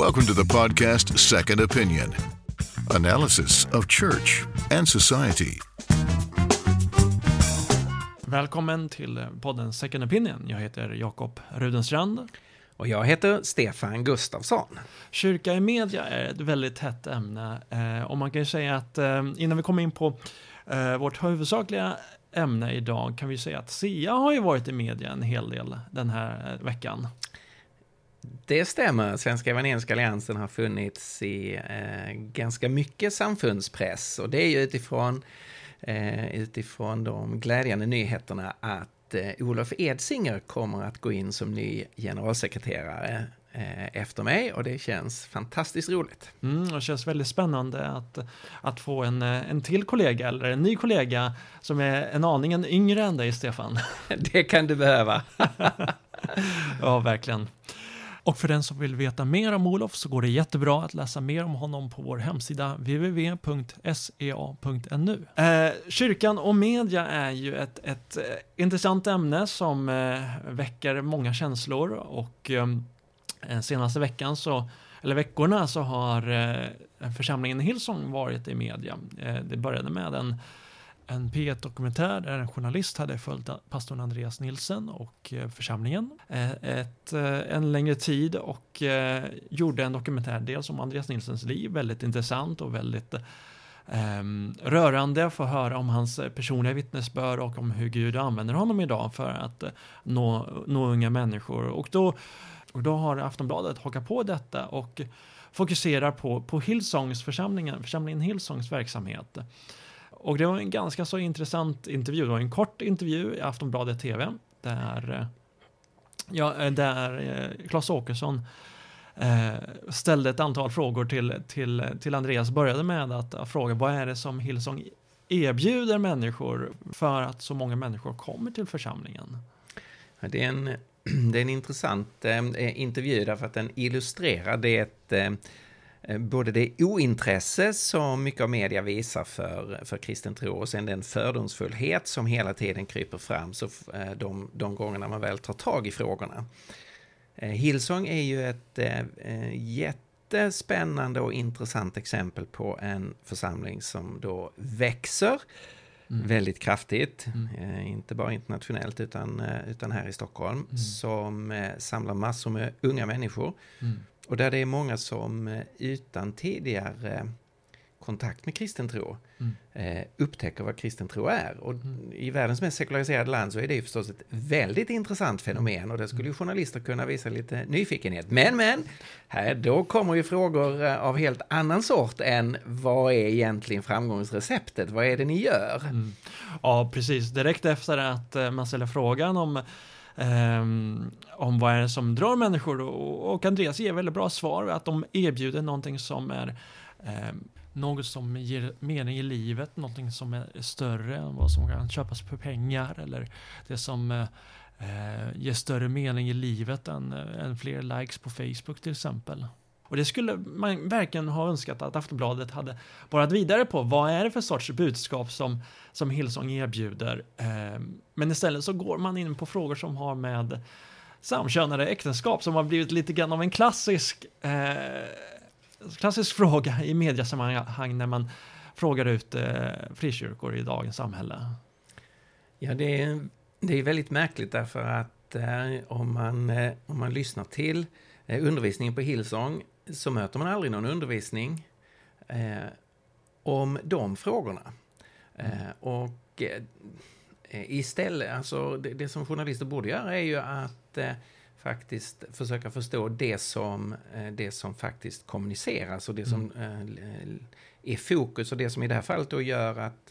Welcome to the podcast Second Opinion analysis of church and society. Välkommen till podden Second Opinion. Jag heter Jakob Rudenstrand. Och jag heter Stefan Gustafsson. Kyrka i media är ett väldigt hett ämne. Eh, och man kan ju säga att eh, innan vi kommer in på eh, vårt huvudsakliga ämne idag kan vi säga att SIA har ju varit i media en hel del den här veckan. Det stämmer. Svenska Evangeliska Alliansen har funnits i eh, ganska mycket samfundspress och det är ju utifrån, eh, utifrån de glädjande nyheterna att eh, Olof Edsinger kommer att gå in som ny generalsekreterare eh, efter mig och det känns fantastiskt roligt. Mm, det känns väldigt spännande att, att få en, eh, en till kollega eller en ny kollega som är en aningen yngre än dig, Stefan. det kan du behöva. ja, verkligen. Och för den som vill veta mer om Olof så går det jättebra att läsa mer om honom på vår hemsida www.sea.nu. Eh, kyrkan och media är ju ett, ett eh, intressant ämne som eh, väcker många känslor och eh, eh, senaste veckan så eller veckorna så har eh, församlingen Hillsong varit i media. Eh, det började med en en P1-dokumentär där en journalist hade följt pastorn Andreas Nilsen och eh, församlingen eh, ett, eh, en längre tid och gjorde en dokumentär dels om Andreas Nilsens liv, väldigt intressant och väldigt Um, rörande få höra om hans personliga vittnesbörd och om hur Gud använder honom idag för att nå, nå unga människor. Och då, och då har Aftonbladet hakat på detta och fokuserar på, på Hillsongs församlingen, församlingen Hillsongs verksamhet. Och det var en ganska så intressant intervju. Det var en kort intervju i Aftonbladet TV där, eh, ja, eh, där eh, Claes Åkesson ställde ett antal frågor till, till, till Andreas. Började med att fråga vad är det som Hillsong erbjuder människor för att så många människor kommer till församlingen? Det är en, det är en intressant intervju därför att den illustrerar det både det ointresse som mycket av media visar för, för kristen tro och sen den fördomsfullhet som hela tiden kryper fram så eh, de, de gångerna man väl tar tag i frågorna. Eh, Hillsong är ju ett eh, jättespännande och intressant exempel på en församling som då växer mm. väldigt kraftigt, mm. inte bara internationellt utan, utan här i Stockholm, mm. som samlar massor med unga människor mm. Och där det är många som eh, utan tidigare kontakt med kristen tro mm. Eh, upptäcker vad kristen tro är. Och mm. i världens mest sekulariserade land så är det ju förstås ett väldigt intressant fenomen och det skulle ju journalister kunna visa lite nyfikenhet. Men, men, här då kommer ju frågor eh, av helt annan sort än vad är egentligen framgångsreceptet? Vad är det ni gör? Mm. Ja, precis. Direkt efter att man ställer frågan om Um, om vad är det som drar människor och, och Andreas ger väldigt bra svar att de erbjuder någonting som är um, något som ger mening i livet, någonting som är större än vad som kan köpas för pengar eller det som uh, ger större mening i livet än, eh, än fler likes på Facebook till exempel. Och det skulle man verkligen ha önskat att Aftonbladet hade borrat vidare på. Vad är det för sorts budskap som, som Hillsong erbjuder? Eh, men istället så går man in på frågor som har med samkönade äktenskap som har blivit lite grann av en klassisk, eh, klassisk fråga i mediasammanhang när man frågar ut eh, frikyrkor i dagens samhälle. Ja, det är, det är väldigt märkligt därför att eh, om, man, eh, om man lyssnar till eh, undervisningen på Hillsong så möter man aldrig någon undervisning eh, om de frågorna. Mm. Eh, och eh, istället, alltså det, det, som journalister borde göra är ju att eh, faktiskt försöka förstå det som, eh, det som faktiskt kommuniceras och det som mm. Är fokus och det som i det här fallet då gör att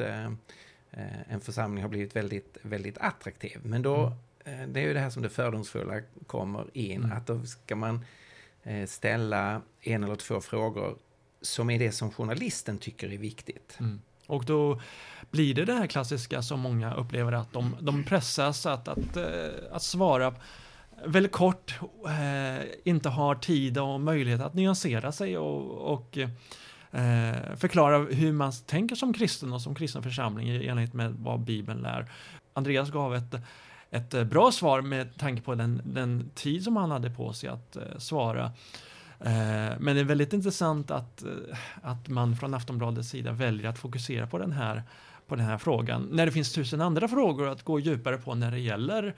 en församling har blivit väldigt, väldigt attraktiv. Men då, mm. det är ju det här som det fördomsfulla kommer in, mm. att då ska man Eh, ställa en eller två frågor som är det som journalisten tycker är viktigt. Mm. Och då blir det det här klassiska som många upplever att de, de pressas att, att, eh, att svara väldigt kort, eh, inte har tid och möjlighet att nyansera sig och, och förklara hur man tänker som kristen och som kristen församling i enlighet med vad Bibeln lär. Andreas gav ett ett eh, bra svar med tanke på den, den tid som han hade på sig att eh, svara. Eh, men det är väldigt intressant att, eh, att man från Aftonbladets sida väljer att fokusera på den här på den här frågan. När det finns tusen andra frågor att gå djupare på när det gäller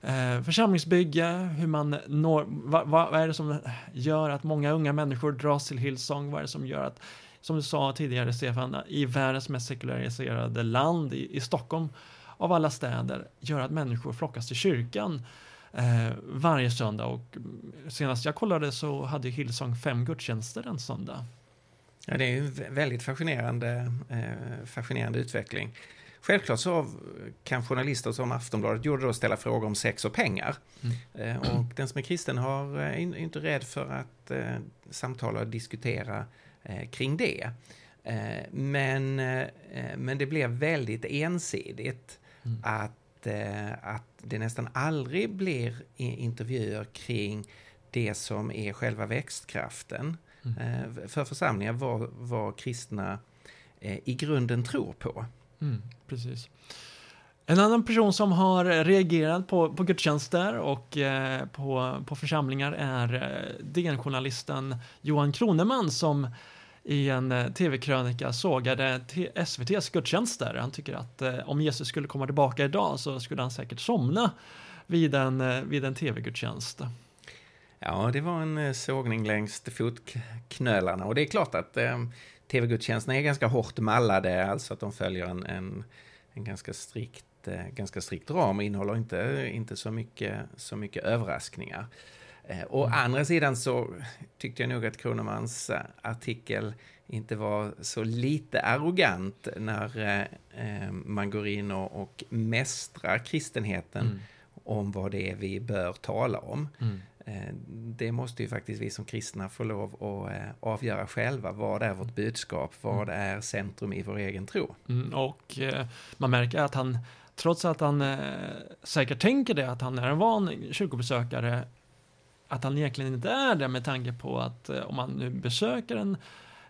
eh, församlingsbygge, hur man når, vad, vad, är det som gör att många unga människor dras till Hillsong? Vad är det som gör att, som du sa tidigare Stefan, i världens mest sekulariserade land, i, i Stockholm av alla städer, gör att människor flockas till kyrkan eh, varje söndag och senast jag kollade så hade Hillsong fem gudstjänster en söndag. Ja, det är en väldigt fascinerande, eh, fascinerande utveckling. Självklart så kan journalister som Aftonbladet gjorde då ställa frågor om sex och pengar. Mm. Eh, och den som är kristen har, eh, är inte rädd för att eh, samtala och diskutera eh, kring det. Eh, men, men det blev väldigt ensidigt mm. att, att det nästan aldrig blir intervjuer kring det som är själva växtkraften mm. för församlingar, vad, vad kristna i grunden tror på. Mm, precis. En annan person som har reagerat på, på gudstjänster och eh, på, på församlingar är eh, DN-journalisten Johan Kroneman som i en eh, tv-krönika sågade SVTs gudstjänster. Han tycker att eh, om Jesus skulle komma tillbaka idag så skulle han säkert somna vid en, eh, vid en tv-gudstjänst. Ja, det var en sågning längs fotknölarna och det är klart att tv-gudstjänsterna är ganska hårt mallade, alltså att de följer en, en, en ganska strikt eh, ganska strikt ram och innehåller inte, inte så, mycket, så mycket överraskningar. Eh, å mm. andra sidan så tyckte jag nog att Kronemans eh, artikel inte var så lite arrogant när eh, man går in och, och mästrar kristenheten mm. om vad det är vi bör tala om. Mm. Eh, det måste ju faktiskt vi som kristna få lov att eh, avgöra själva. Vad är vårt budskap? Vad mm. är centrum i vår egen tro? Mm, och eh, man märker att han, trots att han eh, säkert tänker det, att han är en van kyrkobesökare, att han egentligen inte är det med tanke på att eh, om man nu besöker en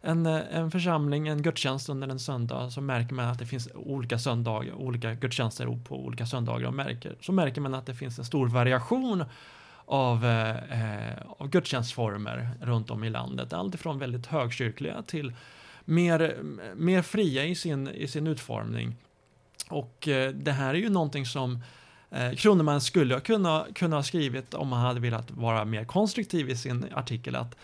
en, eh, en församling, en gudstjänst under en söndag så märker man att det finns olika söndagar, olika gudstjänster på olika söndagar och märker, så märker man att det finns en stor variation av, eh, eh av gudstjänstformer runt om i landet. Alltifrån väldigt högkyrkliga till mer, mer fria i sin, i sin utformning. Och eh, det här är ju någonting som eh, Kronemann skulle kunna, kunna ha skrivit om han hade velat vara mer konstruktiv i sin artikel. Att,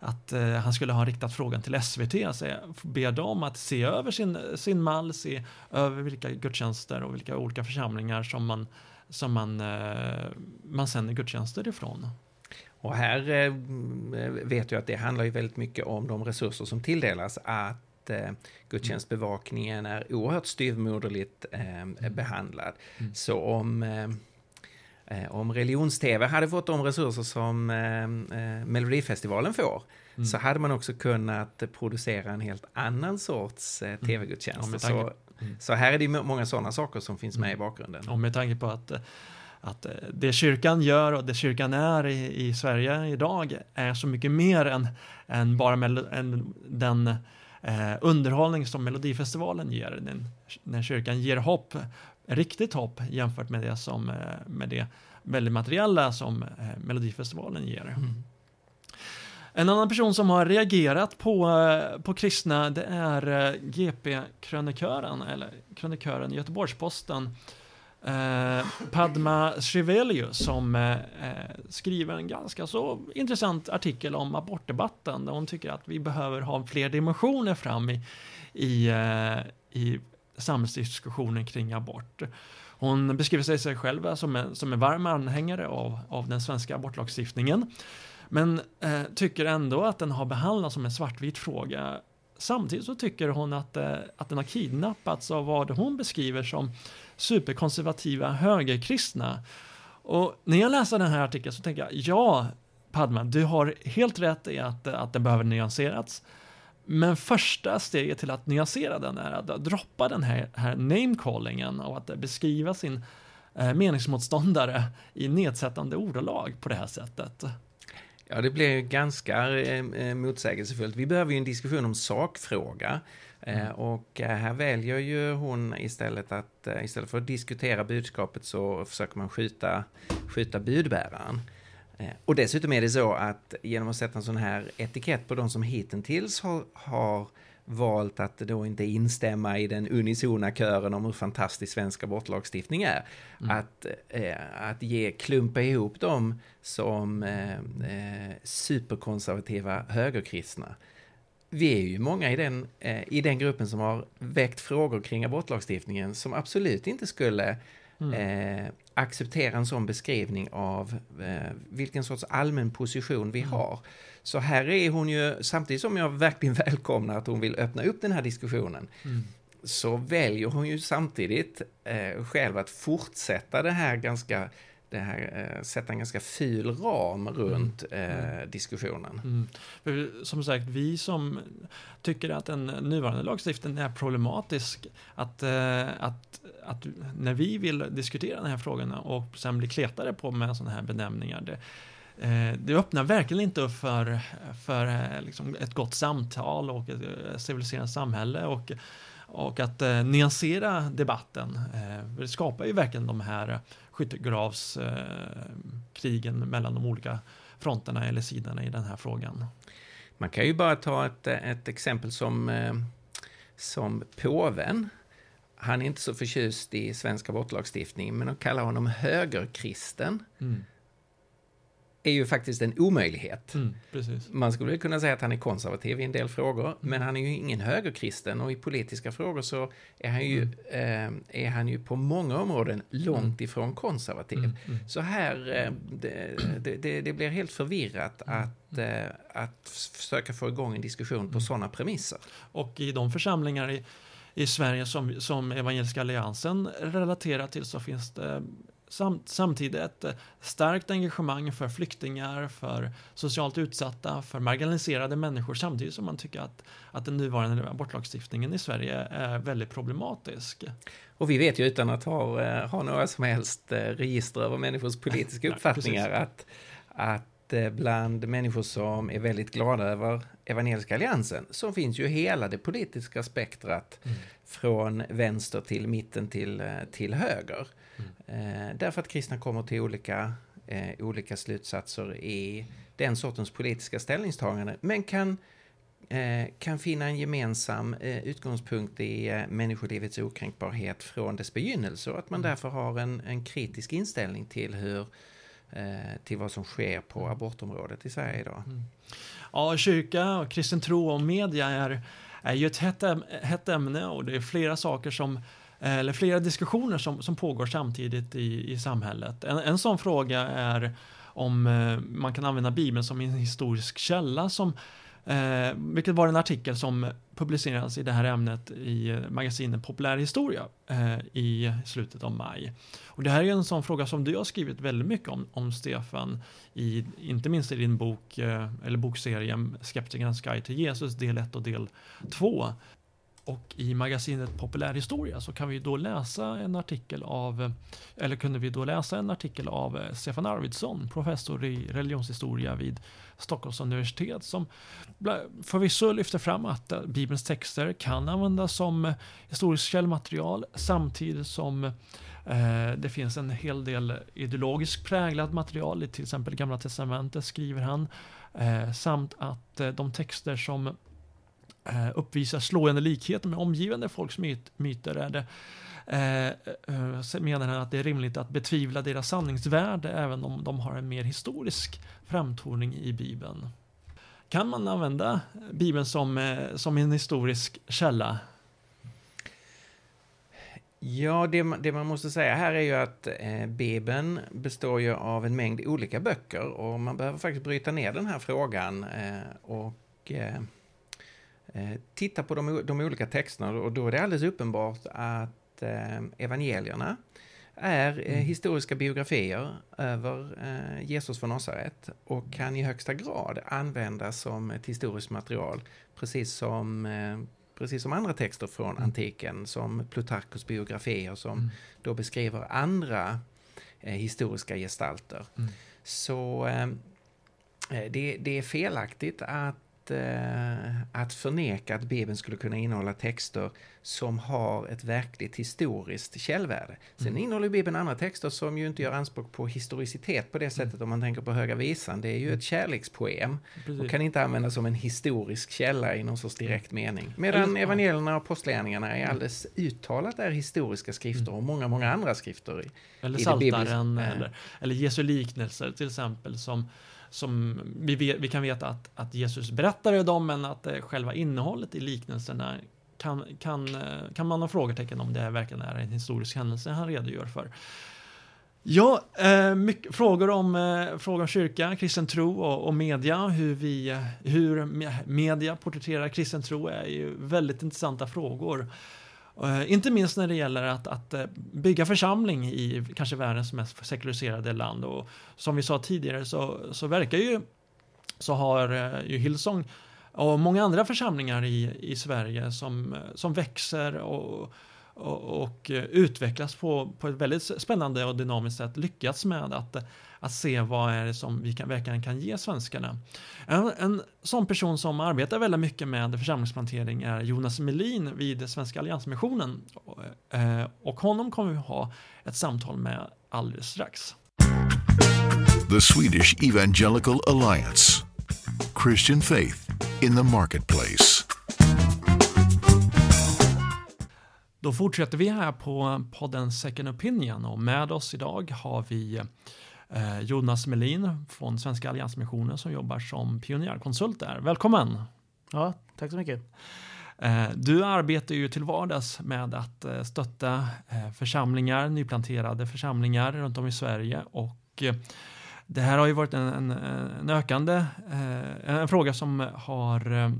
att eh, han skulle ha riktat frågan till SVT, alltså eh, be dem att se över sin, sin mall, se över vilka gudstjänster och vilka olika församlingar som man som man, eh, man sänder gudstjänster ifrån. Och här eh, vet jag att det handlar ju väldigt mycket om de resurser som tilldelas. Att eh, gudstjänstbevakningen är oerhört styvmoderligt mm. behandlad. Mm. Så om om religions-tv hade fått de resurser som eh, Melodifestivalen får mm. så hade man också kunnat producera en helt annan sorts eh, tv-gudstjänst. Ja, så Mm. Så här är det många sådana saker som finns med i bakgrunden. Och med tanke på att, att det kyrkan gör och det kyrkan är i, i Sverige idag är så mycket mer än, än bara än den eh, underhållning som Melodifestivalen ger. Den, när kyrkan ger hopp, riktigt hopp jämfört med det, som, eh, med det väldigt materiella som eh, Melodifestivalen ger. Mm. En annan person som har reagerat på, eh, på kristna det är GP-krönikören, eller krönikören i Göteborgs-Posten. Eh, Padma Srivelius som eh, eh, skriver en ganska så intressant artikel om abortdebatten där hon tycker att vi behöver ha fler dimensioner fram i, i, eh, i samhällsdiskussionen kring abort. Hon beskriver sig själv som en, som en varm anhängare av, av den svenska abortlagstiftningen. Men eh, tycker ändå att den har behandlats som en svartvit fråga. Samtidigt så tycker hon att, eh, att den har kidnappats av vad hon beskriver som superkonservativa högerkristna. Och när jag läser den här artikeln så tänker jag, ja, Padma, du har helt rätt i att, att den behöver nyanserats. Men första steget till att nyansera den är att droppa den här, här namecallingen och att beskriva sin eh, meningsmotståndare i nedsättande ordalag på det här sättet. Ja, det blir ganska eh, eh, motsägelsefullt. Vi behöver ju en diskussion om sakfråga. Eh, mm. Och eh, här väljer ju hon istället att, istället för att diskutera budskapet så försöker man skjuta, skjuta budbäraren. Eh, och dessutom är det så att genom att sätta en sån här etikett på de som hittills har, har valt att då inte instämma i den unisona kören om hur fantastisk svensk abortlagstiftning är. Mm. Att, eh, att ge, klumpa ihop dem som eh, eh, superkonservativa högerkristna. Vi är ju många i den, eh, i den gruppen som har väckt frågor kring abortlagstiftningen som absolut inte skulle Mm. Eh, acceptera en sån beskrivning av eh, vilken sorts allmän position vi mm. har. Så här är hon ju, samtidigt som jag verkligen välkomnar att hon vill öppna upp den här diskussionen, mm. så väljer hon ju samtidigt eh, själv att fortsätta det här ganska det här, eh, sätta en ganska ful ram runt mm. eh, mm. diskussionen. Mm. För, som sagt, vi som tycker att den nuvarande lagstiftningen är problematisk, att, eh, att, att när vi vill diskutera den här frågan och sen bli kletade på med sådana här benämningar, det, eh, det öppnar verkligen inte upp för, för eh, liksom ett gott samtal och ett eh, civiliserat samhälle och, och att eh, nyansera debatten. Eh, det skapar ju verkligen de här skyttegravskrigen mellan de olika fronterna eller sidorna i den här frågan. Man kan ju bara ta ett, ett exempel som, eh, som påven. Han är inte så förtjust i svensk abortlagstiftning, men de kallar honom högerkristen. Mm är ju faktiskt en omöjlighet. Mm, Man skulle kunna säga att han är konservativ i en del frågor, mm. men han är ju ingen högerkristen och i politiska frågor så är han ju, mm. eh, är han ju på många områden långt mm. ifrån konservativ. Mm, mm. Så här, eh, det, det, det, blir helt förvirrat att, eh, att försöka få igång en diskussion på sådana premisser. Och i de församlingar i, i Sverige som, som Evangeliska Alliansen relaterar till så finns det samt, samtidigt ett eh, starkt engagemang för flyktingar, för socialt utsatta, för marginaliserade människor samtidigt som man tycker att, att den nuvarande abortlagstiftningen i Sverige är väldigt problematisk. Och vi vet ju utan att ha, eh, ha några som helst eh, register över människors politiska uppfattningar att, att bland människor som är väldigt glada över Evangeliska Alliansen så finns ju hela det politiska spektrat mm. från vänster till mitten till, till höger. Mm. därför att kristna kommer till olika, eh, olika slutsatser i den sortens politiska ställningstagande, men kan, eh, kan finna en gemensam eh, utgångspunkt i eh, människolivets okränkbarhet från dess begynnelse och att man mm. därför har en, en kritisk inställning till hur till vad som sker på mm. abortområdet i Sverige idag. Mm. Ja, kyrka, kristen tro och media är, är ju ett hett, ämne och det är flera saker som Eh, Eh, eller flera diskussioner som, som pågår samtidigt i, i samhället. En, en sån fråga är om eh, man kan använda Bibeln som en historisk källa som Eh, vilket var en artikel som publicerades i det här ämnet i eh, magasinet Populär historia eh, i slutet av maj. Och det här är en sån fråga som du har skrivit väldigt mycket om, om Stefan, i, inte minst i din bok, eh, eller bokserien Skeptikernas guide till Jesus del 1 och del 2. Och i magasinet Populärhistoria så kan vi då läsa en artikel av, eller kunde vi då läsa en artikel av eh, Stefan Arvidsson, professor i religionshistoria vid Stockholms universitet, som förvisso lyfter fram att eh, Bibelns texter kan användas som eh, historiskt källmaterial samtidigt som det finns en hel del ideologiskt präglat material. I till exempel Gamla Testamentet skriver han, samt att de texter som Eh, uppvisar slående likheter med omgivande folks myt, myter är det eh, eh, eh menar han att det är rimligt att betvivla deras sanningsvärde även om de har en mer historisk framtoning i Bibeln. Kan man använda Bibeln som, som en historisk källa? Ja, det, det, man måste säga här är ju att eh, Bibeln består ju av en mängd olika böcker och man behöver faktiskt bryta ner den här frågan eh, och Eh, titta på de, de olika texterna och då är det alldeles uppenbart att eh, evangelierna är eh, mm. historiska biografier över Jesus från Nasaret och kan i högsta grad användas som ett historiskt material, precis som, precis som andra texter från mm. antiken, som Plutarkos biografier som mm. då beskriver andra historiska gestalter. Mm. Så det, det, är felaktigt att eh, att förneka att Bibeln skulle kunna innehålla texter som har ett verkligt historiskt källvärde. Sen mm. innehåller Bibeln andra texter som ju inte gör anspråk på historicitet på det sättet mm. om man tänker på Höga Visan. Det är ju ett mm. kärlekspoem Precis. och kan inte användas som en historisk källa i någon sorts direkt mening. Medan evangelierna och apostlagärningarna är mm. alldeles uttalat är historiska skrifter och många, många andra skrifter. I, eller Psaltaren eller, eller Jesu liknelser till exempel som som vi, vet, vi kan veta att, att Jesus berättade dem, men att eh, själva innehållet i liknelserna kan, kan, eh, kan man ha frågetecken om det verkligen är en historisk händelse han redogör för. Ja, eh, mycket, frågor, om, eh, frågor om kyrka, kristen tro och, och, media, hur, vi, eh, hur media porträtterar kristen tro är ju väldigt intressanta frågor. Eh, inte minst när det gäller att, att eh, bygga församling i kanske världens mest sekulariserade land. Och som vi sa tidigare så, så verkar ju, så har eh, ju Hillsong och många andra församlingar i, i Sverige som, som växer och, och, och eh, utvecklas på, på ett väldigt spännande och dynamiskt sätt lyckats med att eh, att se vad är det som vi kan, verkligen kan ge svenskarna. En, en sån person som arbetar väldigt mycket med församlingsplantering är Jonas Melin vid Svenska Alliansmissionen. Eh, och honom kommer vi ha ett samtal med alldeles strax. The Swedish Evangelical Alliance Christian Faith in the Marketplace. Då fortsätter vi här på podden Second Opinion och med oss idag har vi eh, Jonas Melin från Svenska Alliansmissionen som jobbar som pionjärkonsult där. Välkommen! Ja, tack så mycket. Eh, du arbetar ju till vardags med att eh, stötta församlingar, nyplanterade församlingar runt om i Sverige och det här har ju varit en, en, en ökande, en fråga som har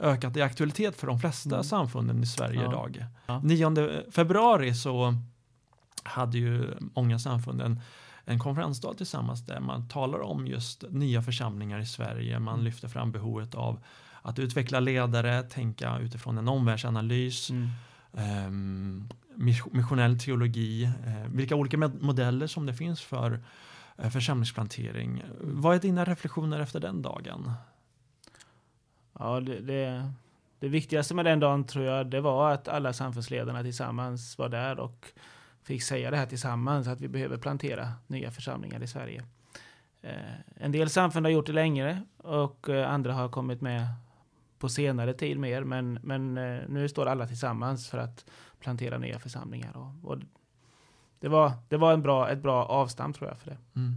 ökat i aktualitet för de flesta mm. samfunden i Sverige ja. idag. Ja. 9 februari så hade ju många samfund en, en konferensdag tillsammans där man talar om just nya församlingar i Sverige. Man mm. lyfter fram behovet av att utveckla ledare, tänka utifrån en omvärldsanalys, mm. um, missionell teologi, uh, vilka olika modeller som det finns för uh, församlingsplantering. Vad är dina reflektioner efter den dagen? Ja, det, det, det viktigaste med den dagen tror jag det var att alla samfundsledarna tillsammans var där och fick säga det här tillsammans, att vi behöver plantera nya församlingar i Sverige. Eh, en del samfund har gjort det längre och eh, andra har kommit med på senare tid mer, men, men eh, nu står alla tillsammans för att plantera nya församlingar. Och, och det var, det var en bra, ett bra avstamp tror jag för det. Mm.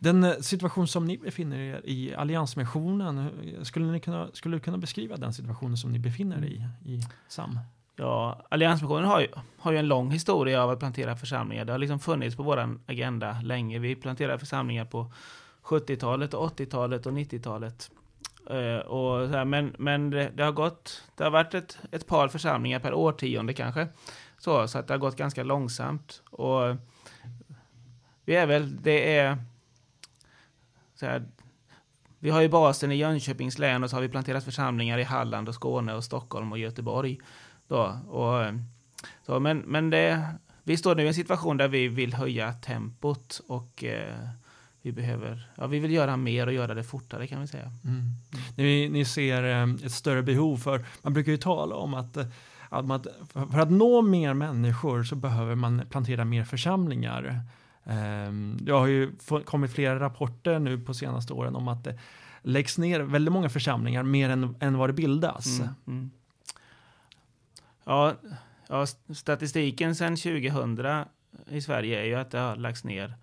Den situation som ni befinner er i, Alliansmissionen, skulle, ni kunna, skulle du kunna beskriva den situationen som ni befinner er i, i SAM? Ja, Alliansmissionen har ju, har ju en lång historia av att plantera församlingar. Det har liksom funnits på vår agenda länge. Vi planterade församlingar på 70-talet, 80-talet och 90-talet. Uh, och så här, men men det, det, har gått, det har varit ett, ett par församlingar per årtionde kanske. Så, så att det har gått ganska långsamt. Och vi är väl, det är så här, vi har ju basen i Jönköpings län och så har vi planterat församlingar i Halland och Skåne och Stockholm och Göteborg. Då, och, så, men men det, vi står nu i en situation där vi vill höja tempot och eh, vi, behöver, ja, vi vill göra mer och göra det fortare kan vi säga. Mm. Ni, ni ser eh, ett större behov för, man brukar ju tala om att eh, att man, för att nå mer människor så behöver man plantera mer församlingar. Ehm, det har ju kommit flera rapporter nu på senaste åren om att det läggs ner väldigt många församlingar mer än, än vad det bildas. Mm, mm. Ja, ja, statistiken sedan 2000 i Sverige är ju att det har lagts ner.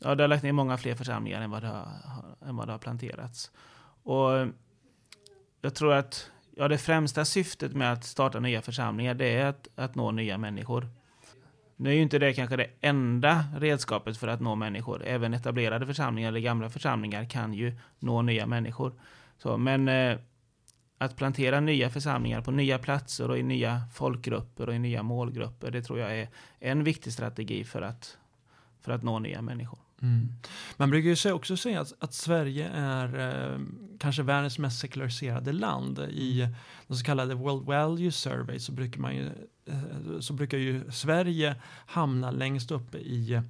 Ja, det har lagt ner många fler församlingar än vad det har, än vad det har planterats. Och jag tror att ja, det främsta syftet med att starta nya församlingar, det är att, att nå nya människor. Nu är ju inte det kanske det enda redskapet för att nå människor. Även etablerade församlingar eller gamla församlingar kan ju nå nya människor. Så, men eh, att plantera nya församlingar på nya platser och i nya folkgrupper och i nya målgrupper, det tror jag är en viktig strategi för att, för att nå nya människor. Mm. Man brukar ju också säga att, att Sverige är eh, kanske världens mest sekulariserade land. I den så kallade World Value Survey så brukar man ju eh, så brukar ju Sverige hamna längst upp i,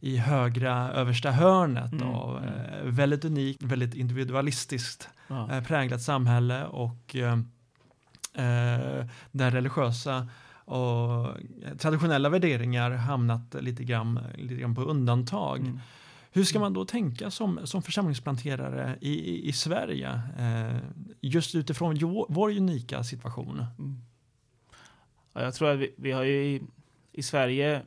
i högra översta hörnet Mm, av mm. eh, väldigt unikt, väldigt individualistiskt Ja. eh, präglat samhälle och eh, eh, där religiösa och traditionella värderingar hamnat lite grann, lite grann på undantag. Mm. Hur ska man då tänka som, som församlingsplanterare i, i, i Sverige eh, just utifrån jo, vår unika situation? Mm. Ja, jag tror att vi, vi har ju i, i Sverige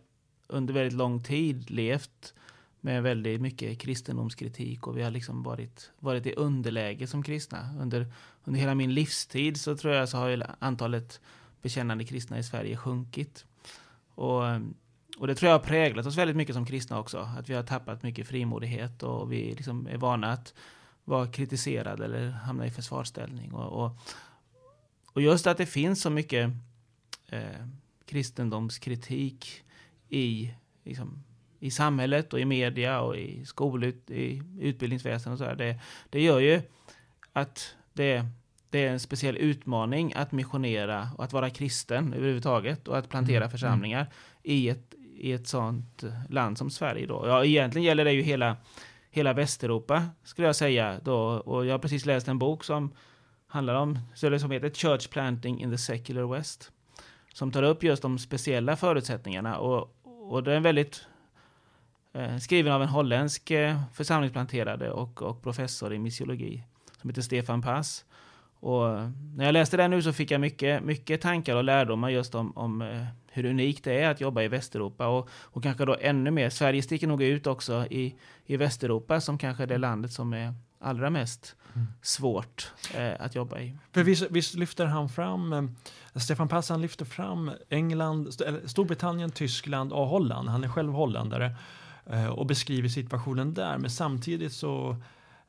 under väldigt lång tid levt med väldigt mycket kristendomskritik och vi har liksom varit, varit i underläge som kristna. Under, under hela min livstid så tror jag så har antalet bekännande kristna i Sverige sjunkit. Och, och det tror jag har präglat oss väldigt mycket som kristna också. Att vi har tappat mycket frimodighet och vi liksom är vana att vara kritiserade eller hamna i försvarsställning. Och, och, och just att det finns så mycket eh, kristendomskritik i, liksom, i samhället och i media och i skolut, i utbildningsväsendet och så här, det, det gör ju att det, det är en speciell utmaning att missionera och att vara kristen överhuvudtaget och att plantera Mm, församlingar i ett, i ett sånt land som Sverige då. Ja, egentligen gäller det ju hela, hela Västeuropa skulle jag säga då och jag har precis läst en bok som handlar om, som heter Church Planting in the Secular West som tar upp just de speciella förutsättningarna och, och det är en väldigt eh, skriven av en holländsk eh, församlingsplanterare och, och professor i missiologi som heter Stefan Pass. Och när jag läste den nu så fick jag mycket, mycket tankar och lärdomar just om, om eh, hur unikt det är att jobba i Västeuropa och, och kanske då ännu mer. Sverige sticker nog ut också i, i Västeuropa som kanske är det landet som är allra mest Mm. svårt eh, att jobba i. För visst, visst lyfter han fram, eh, Stefan Pass han lyfter fram England, st- Storbritannien, Tyskland och Holland. Han är själv holländare eh, och beskriver situationen där. Men samtidigt så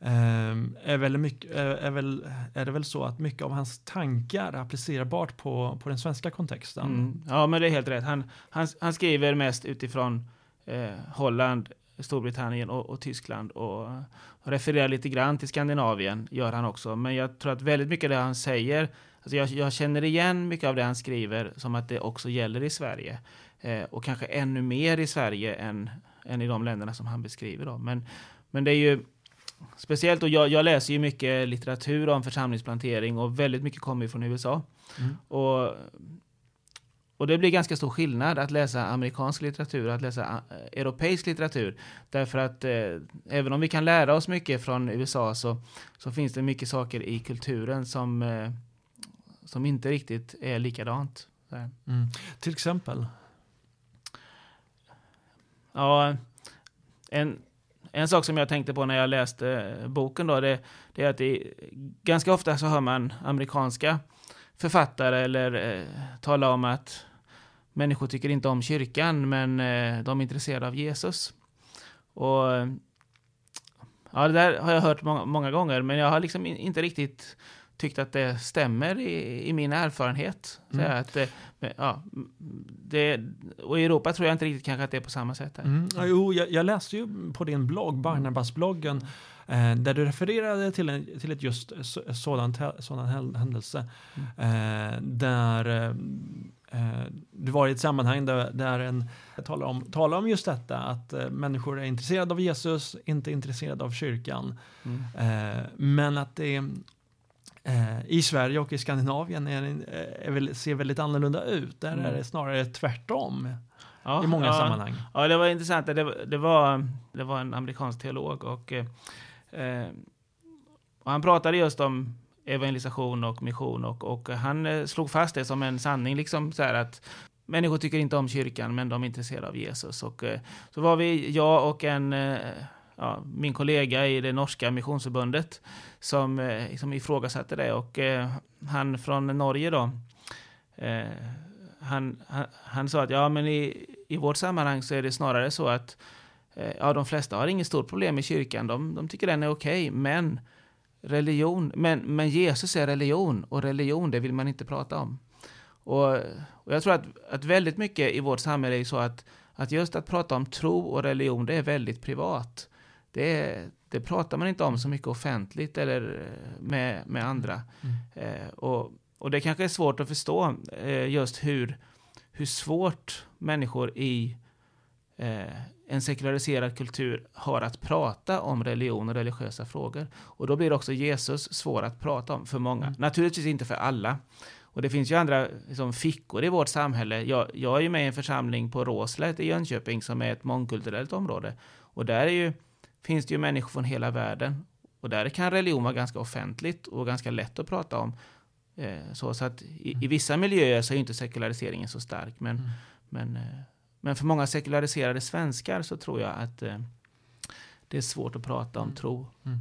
Ehm, är, väl mycket, är, är, väl, är det väl så att mycket av hans tankar är applicerbart på, på den svenska kontexten. Mm. Ja, men det är helt rätt. Han, han, han skriver mest utifrån eh, Holland, Storbritannien och, och Tyskland och, och refererar lite grann till Skandinavien, gör han också. Men jag tror att väldigt mycket av det han säger, alltså jag, jag känner igen mycket av det han skriver som att det också gäller i Sverige. Eh, och kanske ännu mer i Sverige än, än i de länderna som han beskriver. Då. Men, men det är ju speciellt, och jag, jag läser ju mycket litteratur om församlingsplantering och väldigt mycket kommer ju från USA. Mm. Och, och det blir ganska stor skillnad att läsa amerikansk litteratur och att läsa eh, europeisk litteratur. Därför att eh, även om vi kan lära oss mycket från USA så, så finns det mycket saker i kulturen som, eh, som inte riktigt är likadant. Mm. Till exempel. Ja, en, en sak som jag tänkte på när jag läste boken då, det, det är att det, ganska ofta så hör man amerikanska författare eller eh, tala om att människor tycker inte om kyrkan, men eh, de är intresserade av Jesus. Och eh, ja, det där har jag hört många, många gånger, men jag har liksom in, inte riktigt tyckt att det stämmer i, i min erfarenhet. Så Mm. att, eh, ja, det, och i Europa tror jag inte riktigt kanske att det är på samma sätt. Där. Mm. Ja, Jo, jag, jag läste ju på din blogg, Barnabas-bloggen, eh, där du refererade till, en, till ett just sådan häl- händelse. Eh, där eh, eh, du var i ett sammanhang där, där en talar om, talar om just detta, att eh, människor är intresserade av Jesus, inte intresserade av kyrkan. Mm. Eh, men att det eh, i Sverige och i Skandinavien är, är väl, ser väldigt annorlunda ut. Där Mm. är det snarare tvärtom Ja, i många ja, sammanhang. Ja, det var intressant. Det, var- det, var, det var en amerikansk teolog och, eh, eh, och han pratade just om evangelisation och mission och, och han eh, slog fast det som en sanning, liksom så här att människor tycker inte om kyrkan, men de är intresserade av Jesus. Och eh, så var vi, jag och en eh, ja, min kollega i det norska missionsförbundet som eh, liksom ifrågasatte det och eh, han från Norge då eh, han, han, han sa att ja, men i, i vårt sammanhang så är det snarare så att eh, ja, de flesta har inget stort problem med kyrkan. De, de tycker den är okej, men religion, men, men Jesus är religion och religion, det vill man inte prata om. Och, och jag tror att, att väldigt mycket i vårt samhälle är så att, att just att prata om tro och religion, det är väldigt privat. Det, det pratar man inte om så mycket offentligt eller eh, med, med andra. Mm. Eh, och, och det kanske är svårt att förstå eh, just hur, hur svårt människor i eh, en sekulariserad kultur har att prata om religion och religiösa frågor. Och då blir också Jesus svår att prata om för många. Mm. Naturligtvis inte för alla. Och det finns ju andra liksom, fickor i vårt samhälle. Jag, jag är ju med i en församling på Råslätt i Jönköping som är ett mångkulturellt område. Och där är ju, finns det ju människor från hela världen. Och där kan religion vara ganska offentligt och ganska lätt att prata om. Eh, så, så att i, i, vissa miljöer så är inte sekulariseringen så stark. Men, mm. men, eh, men för många sekulariserade svenskar så tror jag att eh, det är svårt att prata om mm. tro. Mm.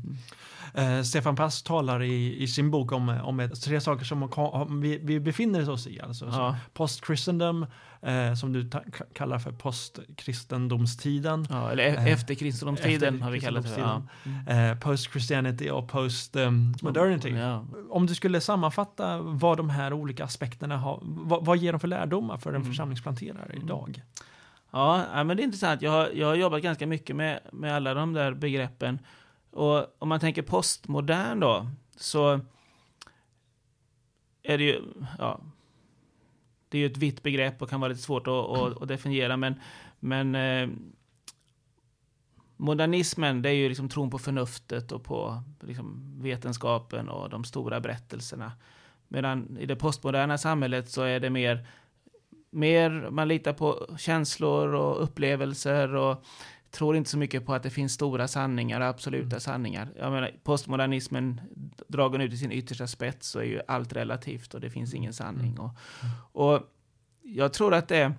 Mm. Eh, Stefan Pass talar i, i sin bok om, om tre saker som vi, vi befinner oss i. Alltså, ja. Post-Christendom, eh, som du kallar för post-kristendomstiden. Ja, eller e- eh, efter kristendomstiden har vi kallat det. Ja. Mm. Eh, Post-Christianity och post-modernity. Um, ja. Om du skulle sammanfatta vad de här olika aspekterna har, vad, vad ger de för lärdomar för en mm. församlingsplanterare idag? Ja, men det är intressant. Jag har, jag har jobbat ganska mycket med, med alla de där begreppen. Och om man tänker postmodern då, så är det ju, ja, det är ju ett vitt begrepp och kan vara lite svårt att, att, att definiera, men, men eh, modernismen, det är ju liksom tron på förnuftet och på liksom, vetenskapen och de stora berättelserna. Medan i det postmoderna samhället så är det mer mer, man litar på känslor och upplevelser och tror inte så mycket på att det finns stora sanningar och absoluta mm. sanningar. Jag menar, postmodernismen, dragen ut i sin yttersta spets, så är ju allt relativt och det finns ingen sanning. Och, och jag tror att det...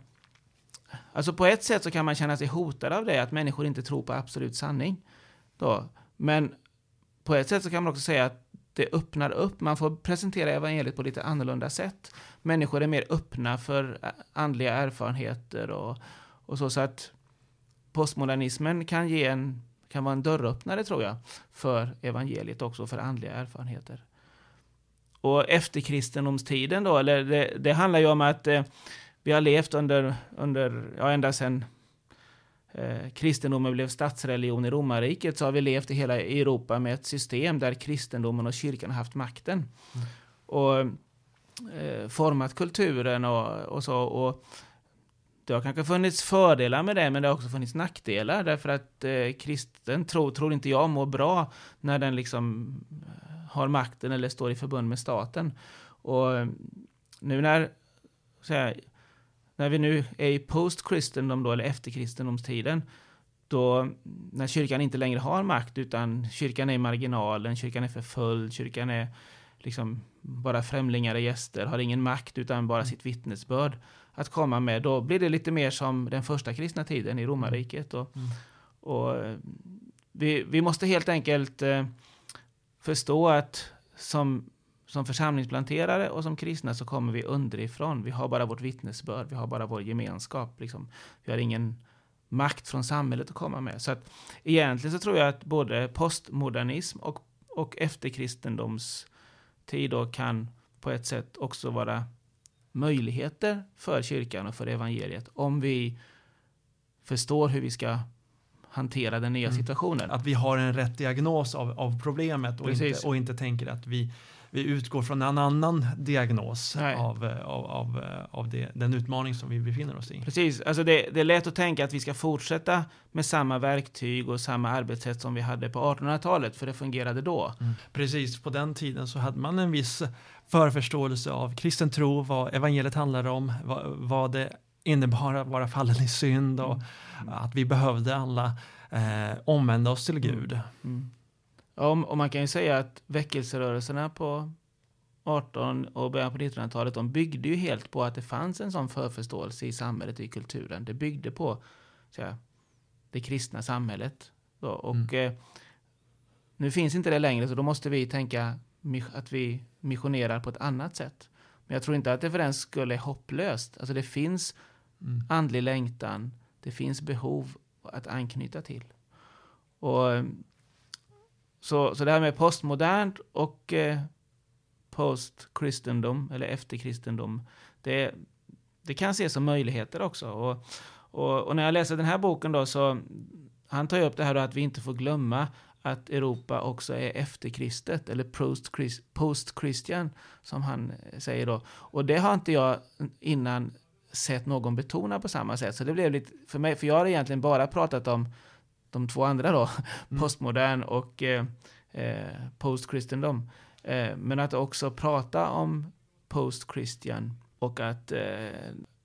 Alltså på ett sätt så kan man känna sig hotad av det, att människor inte tror på absolut sanning. Då. Men på ett sätt så kan man också säga att det öppnar upp, man får presentera evangeliet på lite annorlunda sätt. Människor är mer öppna för andliga erfarenheter och, och så, så att postmodernismen kan ge en kan vara en dörröppnare tror jag för evangeliet också, för andliga erfarenheter. Och efterkristendomstiden då, eller det, det handlar ju om att eh, vi har levt under, under ja, ända sedan eh, kristendomen blev statsreligion i romarriket så har vi levt i hela Europa med ett system där kristendomen och kyrkan har haft makten. Mm. Och eh, format kulturen och, och så. Och det har kanske funnits fördelar med det, men det har också funnits nackdelar därför att eh, kristen tro, tror inte jag, mår bra när den liksom eh, har makten eller står i förbund med staten. Och eh, nu när så här, när vi nu är i post-kristendom då, eller efter kristendomstiden, då när kyrkan inte längre har makt, utan kyrkan är i marginalen, kyrkan är förföljd, kyrkan är liksom bara främlingar och gäster, har ingen makt utan bara sitt vittnesbörd att komma med, då blir det lite mer som den första kristna tiden i romarriket. Och, mm. och vi, vi måste helt enkelt eh, förstå att som som församlingsplanterare och som kristna så kommer vi underifrån. Vi har bara vårt vittnesbörd, vi har bara vår gemenskap. Liksom. Vi har ingen makt från samhället att komma med. Så att egentligen så tror jag att både postmodernism och, och efterkristendomstid då kan på ett sätt också vara möjligheter för kyrkan och för evangeliet om vi förstår hur vi ska hantera den nya mm. situationen. Att vi har en rätt diagnos av, av problemet och inte, och inte tänker att vi vi utgår från en annan diagnos av, eh, av, av, eh, av det, den utmaning som vi befinner oss i. Precis, alltså det, det är lätt att tänka att vi ska fortsätta med samma verktyg och samma arbetssätt som vi hade på 1800-talet, för det fungerade då. Mm. Precis, på den tiden så hade man en viss förförståelse av kristen tro, vad evangeliet handlade om, vad, vad det innebar att vara fallen i synd och mm. att vi behövde alla eh, omvända oss till Gud. Mm. Ja, och man kan ju säga att väckelserörelserna på 18 och början på 1900-talet, de byggde ju helt på att det fanns en sån förförståelse i samhället, i kulturen. Det byggde på säga, det kristna samhället. Då. Och mm. eh, nu finns inte det längre, så då måste vi tänka att vi missionerar på ett annat sätt. Men jag tror inte att det för den skull är hopplöst. Alltså det finns mm. andlig längtan, det finns behov att anknyta till. Och så, så det här med postmodernt och eh, post-kristendom, eller efterkristendom, det, det kan ses som möjligheter också. Och, och, och, när jag läser den här boken då, så han tar ju upp det här då att vi inte får glömma att Europa också är efterkristet, eller post-christian, som han säger då. Och det har inte jag innan sett någon betona på samma sätt. Så det blev lite, för mig, för jag har egentligen bara pratat om de två andra då, mm. postmodern och eh, eh, post-kristendom. Eh, men att också prata om post-christian och att, eh,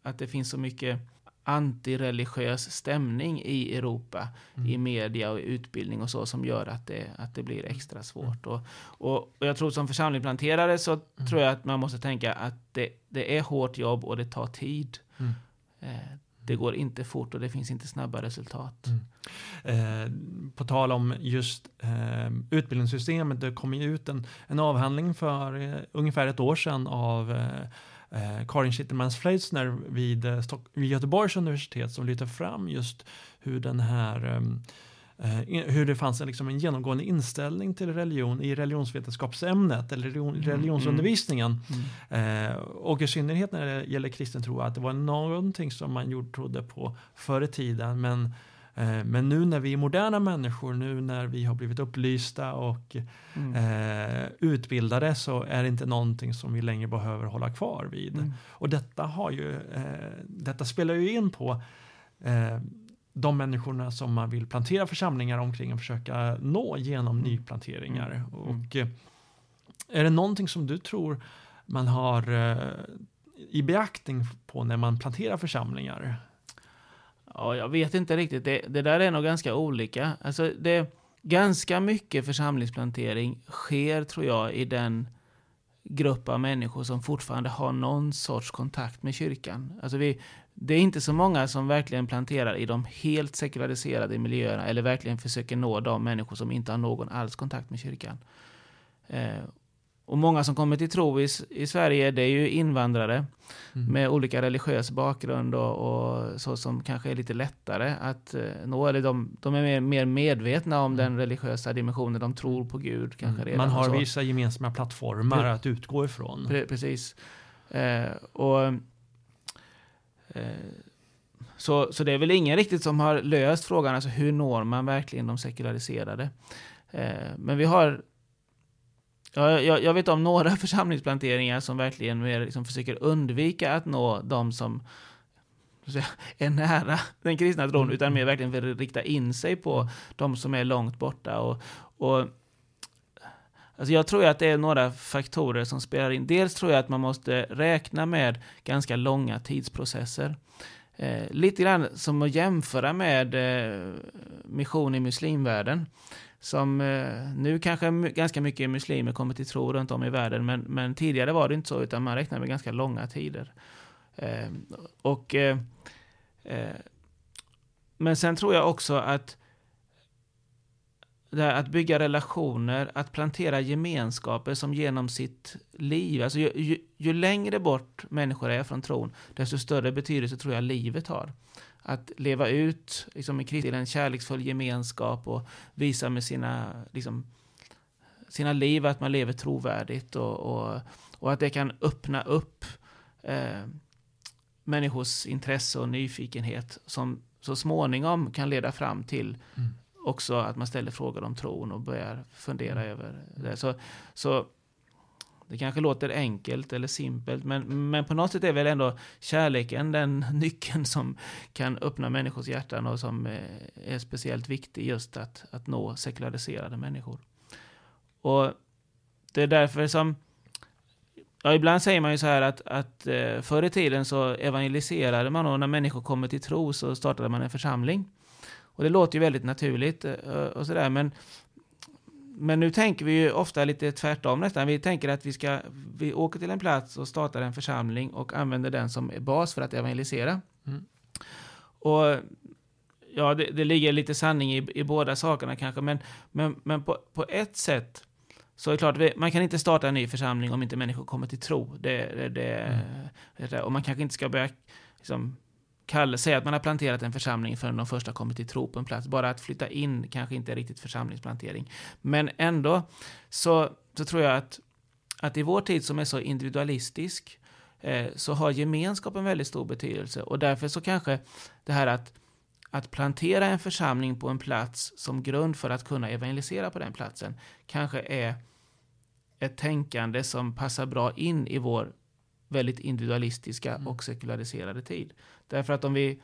att det finns så mycket antireligiös stämning i Europa mm. i media och utbildning och så som gör att det, att det blir extra svårt. Mm. Och, och, och, jag tror som församlingsplanterare så mm. tror jag att man måste tänka att det, det är hårt jobb och det tar tid. Mm. Eh, det går inte fort och det finns inte snabba resultat. Mm. Eh, på tal om just eh, utbildningssystemet, det kom ju ut en, en avhandling för eh, ungefär ett år sedan av eh, eh Karin Schittermans Fleitzner vid, eh, vid Göteborgs universitet som lyfter fram just hur den här eh, hur det fanns en, liksom en genomgående inställning till religion i religionsvetenskapsämnet eller religion, mm, religionsundervisningen. Mm, mm. Eh, och i synnerhet när det gäller kristen tro, att det var någonting som man gjorde, trodde på förr i tiden men Eh, men nu när vi är moderna människor, nu när vi har blivit upplysta och mm. eh, utbildade så är det inte någonting som vi längre behöver hålla kvar vid. Mm. Och detta, har ju, eh, detta spelar ju in på eh, de människorna som man vill plantera församlingar omkring och försöka nå genom mm. nyplanteringar. Mm. Och eh, är det någonting som du tror man har eh, i beaktning på när man planterar församlingar? Ja, jag vet inte riktigt. Det, det där är nog ganska olika. Alltså, det, ganska mycket församlingsplantering sker, tror jag, i den grupp av människor som fortfarande har någon sorts kontakt med kyrkan. Alltså vi, det är inte så många som verkligen planterar i de helt sekulariserade miljöerna eller verkligen försöker nå de människor som inte har någon alls kontakt med kyrkan. Eh, och många som kommer till tro i, i Sverige, det är ju invandrare mm. med olika religiös bakgrund och, och, så som kanske är lite lättare att uh, nå. Eller de, de är mer, mer medvetna om mm. den religiösa dimensionen, de tror på Gud kanske mm. Man har vissa gemensamma plattformar Pre att utgå ifrån. Pre precis. Uh, och så, så det är väl ingen riktigt som har löst frågan, alltså hur når man verkligen de sekulariserade? men vi har Ja, jag, jag, vet om några församlingsplanteringar som verkligen mer liksom försöker undvika att nå de som är nära den kristna tron, mm. utan mer verkligen vill rikta in sig på de som är långt borta. Och, och, alltså jag tror att det är några faktorer som spelar in. Dels tror jag att man måste räkna med ganska långa tidsprocesser. Eh, lite grann som att jämföra med eh, mission i muslimvärlden som eh, nu kanske ganska mycket muslimer kommer till tro runt om i världen, men, men tidigare var det inte så, utan man räknade med ganska långa tider. Eh, och, eh, eh men sen tror jag också att där att bygga relationer, att plantera gemenskaper som genom sitt liv, alltså ju, ju, ju längre bort människor är från tron, desto större betydelse tror jag livet har att leva ut liksom, i Kristi en kärleksfull gemenskap och visa med sina, liksom, sina liv att man lever trovärdigt och, och, och att det kan öppna upp eh, människors intresse och nyfikenhet som så småningom kan leda fram till mm också att man ställer frågor om tron och börjar fundera mm. över det. Så, så det kanske låter enkelt eller simpelt, men, men på något sätt är väl ändå kärleken den nyckeln som kan öppna människors hjärtan och som eh, är speciellt viktig just att, att nå sekulariserade människor. Och det är därför som Ja, ibland säger man ju så här att, att eh, förr i tiden så evangeliserade man och när människor kommer till tro så startade man en församling. Och det låter ju väldigt naturligt eh, och sådär, men men nu tänker vi ju ofta lite tvärtom nästan. Vi tänker att vi ska, vi åker till en plats och startar en församling och använder den som bas för att evangelisera. Mm. Och ja, det, det, ligger lite sanning i, i båda sakerna kanske, men, men, men på, på ett sätt så är det klart, man kan inte starta en ny församling om inte människor kommer till tro. Det, det, det, mm. och man kanske inte ska börja liksom, säga att man har planterat en församling förrän de första kommer till tro på en plats. Bara att flytta in kanske inte är riktigt församlingsplantering. Men ändå så, så tror jag att, att i vår tid som är så individualistisk eh, så har gemenskap en väldigt stor betydelse. Och därför så kanske det här att, att plantera en församling på en plats som grund för att kunna evangelisera på den platsen kanske är ett tänkande som passar bra in i vår väldigt individualistiska Mm. och sekulariserade tid. Därför att om vi,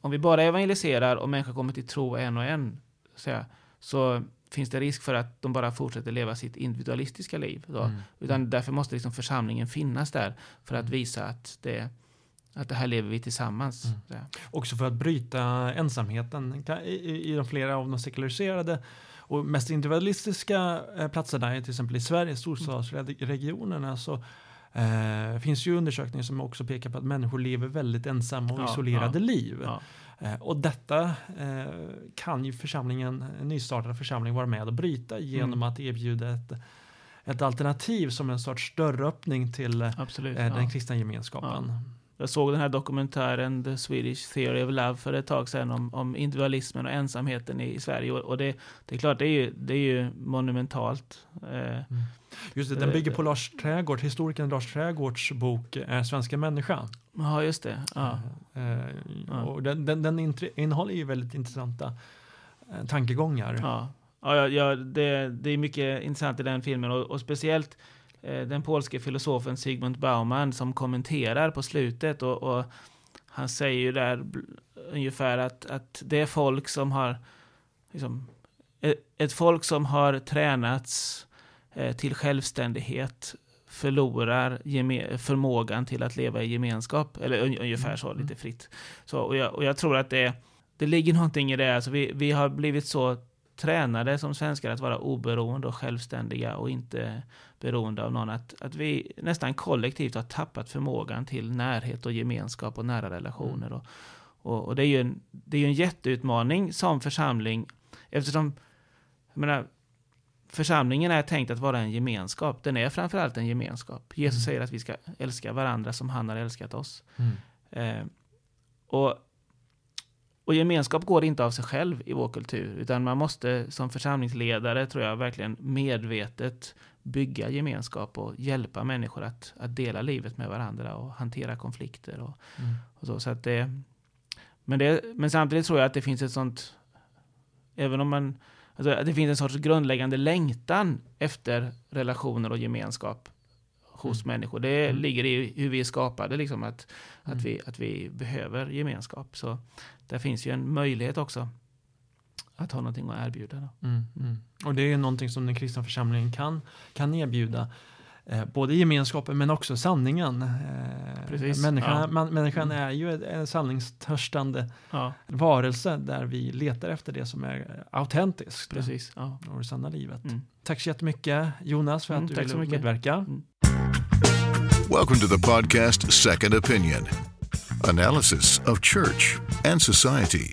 om vi bara evangeliserar och människor kommer till tro en och en, så, här, så finns det risk för att de bara fortsätter leva sitt individualistiska liv. Då. Mm. Utan därför måste liksom församlingen finnas där för att Mm. visa att det, att det här lever vi tillsammans. Mm. Också för att bryta ensamheten Kan- i, i- i de flera av de sekulariserade och mest individualistiska eh, platserna, till exempel i Sverige, storstadsregionerna, så eh, finns ju undersökningar som också pekar på att människor lever väldigt ensamma och Ja, isolerade ja, liv. Ja. Eh, och detta eh, kan ju församlingen, en nystartad församling vara med och bryta genom Mm. att erbjuda ett, ett alternativ som en sorts dörröppning till Absolut. den kristna gemenskapen. Jag såg den här dokumentären The Swedish Theory of Love för ett tag sedan om, om individualismen och ensamheten i, i Sverige. Och, och det, det är klart, det är ju, det är ju monumentalt. Eh, Just det, den Eh, bygger på Lars Trägård, historikern Lars Trägårds bok Är svenska människa. ja, just det. Ja. Eh, Ja. och den, den, den innehåller ju väldigt intressanta eh, tankegångar. Ja, ja, ja, det, det är mycket intressant i den filmen och, och speciellt eh, den polske filosofen Sigmund Bauman som kommenterar på slutet och, och han säger ju där ungefär att, att det är folk som har liksom, ett, ett folk som har tränats eh, till självständighet förlorar förmågan till att leva i gemenskap, eller un, ungefär så, Mm. lite fritt. Så, och, jag, och jag tror att det, det ligger någonting i det. Alltså vi, vi har blivit så tränade som svenskar att vara oberoende och självständiga och inte beroende av någon. Att, att vi nästan kollektivt har tappat förmågan till närhet och gemenskap och nära relationer. Och, och, och det är ju en, det är ju en jätteutmaning som församling eftersom jag menar, församlingen är tänkt att vara en gemenskap. Den är framförallt en gemenskap. Jesus Mm. säger att vi ska älska varandra som han har älskat oss. Mm. Eh, och, och gemenskap går inte av sig själv i vår kultur, utan man måste som församlingsledare, tror jag, verkligen medvetet bygga gemenskap och hjälpa människor att, att dela livet med varandra och hantera konflikter och, Mm. och så. så att det, men, det, men samtidigt tror jag att det finns ett sånt, även om man, alltså att det finns en sorts grundläggande längtan efter relationer och gemenskap hos Mm. människor. Det Mm. ligger i hur vi är skapade, liksom att, Mm. att, vi, att vi behöver gemenskap. Så där finns ju en möjlighet också att ha någonting att erbjuda. Mm, mm. Och det är någonting som den kristna församlingen kan, kan erbjuda. Eh, både gemenskapen men också sanningen. Eh, Precis, Människan, ja. man, människan Mm. är ju en- en sanningstörstande Ja, varelse där vi letar efter det som är autentiskt. precis. Ja. Och det sanna livet. Mm. Tack så jättemycket Jonas för att Mm, du ville medverka. Welcome to the podcast Second Opinion analysis of church and society.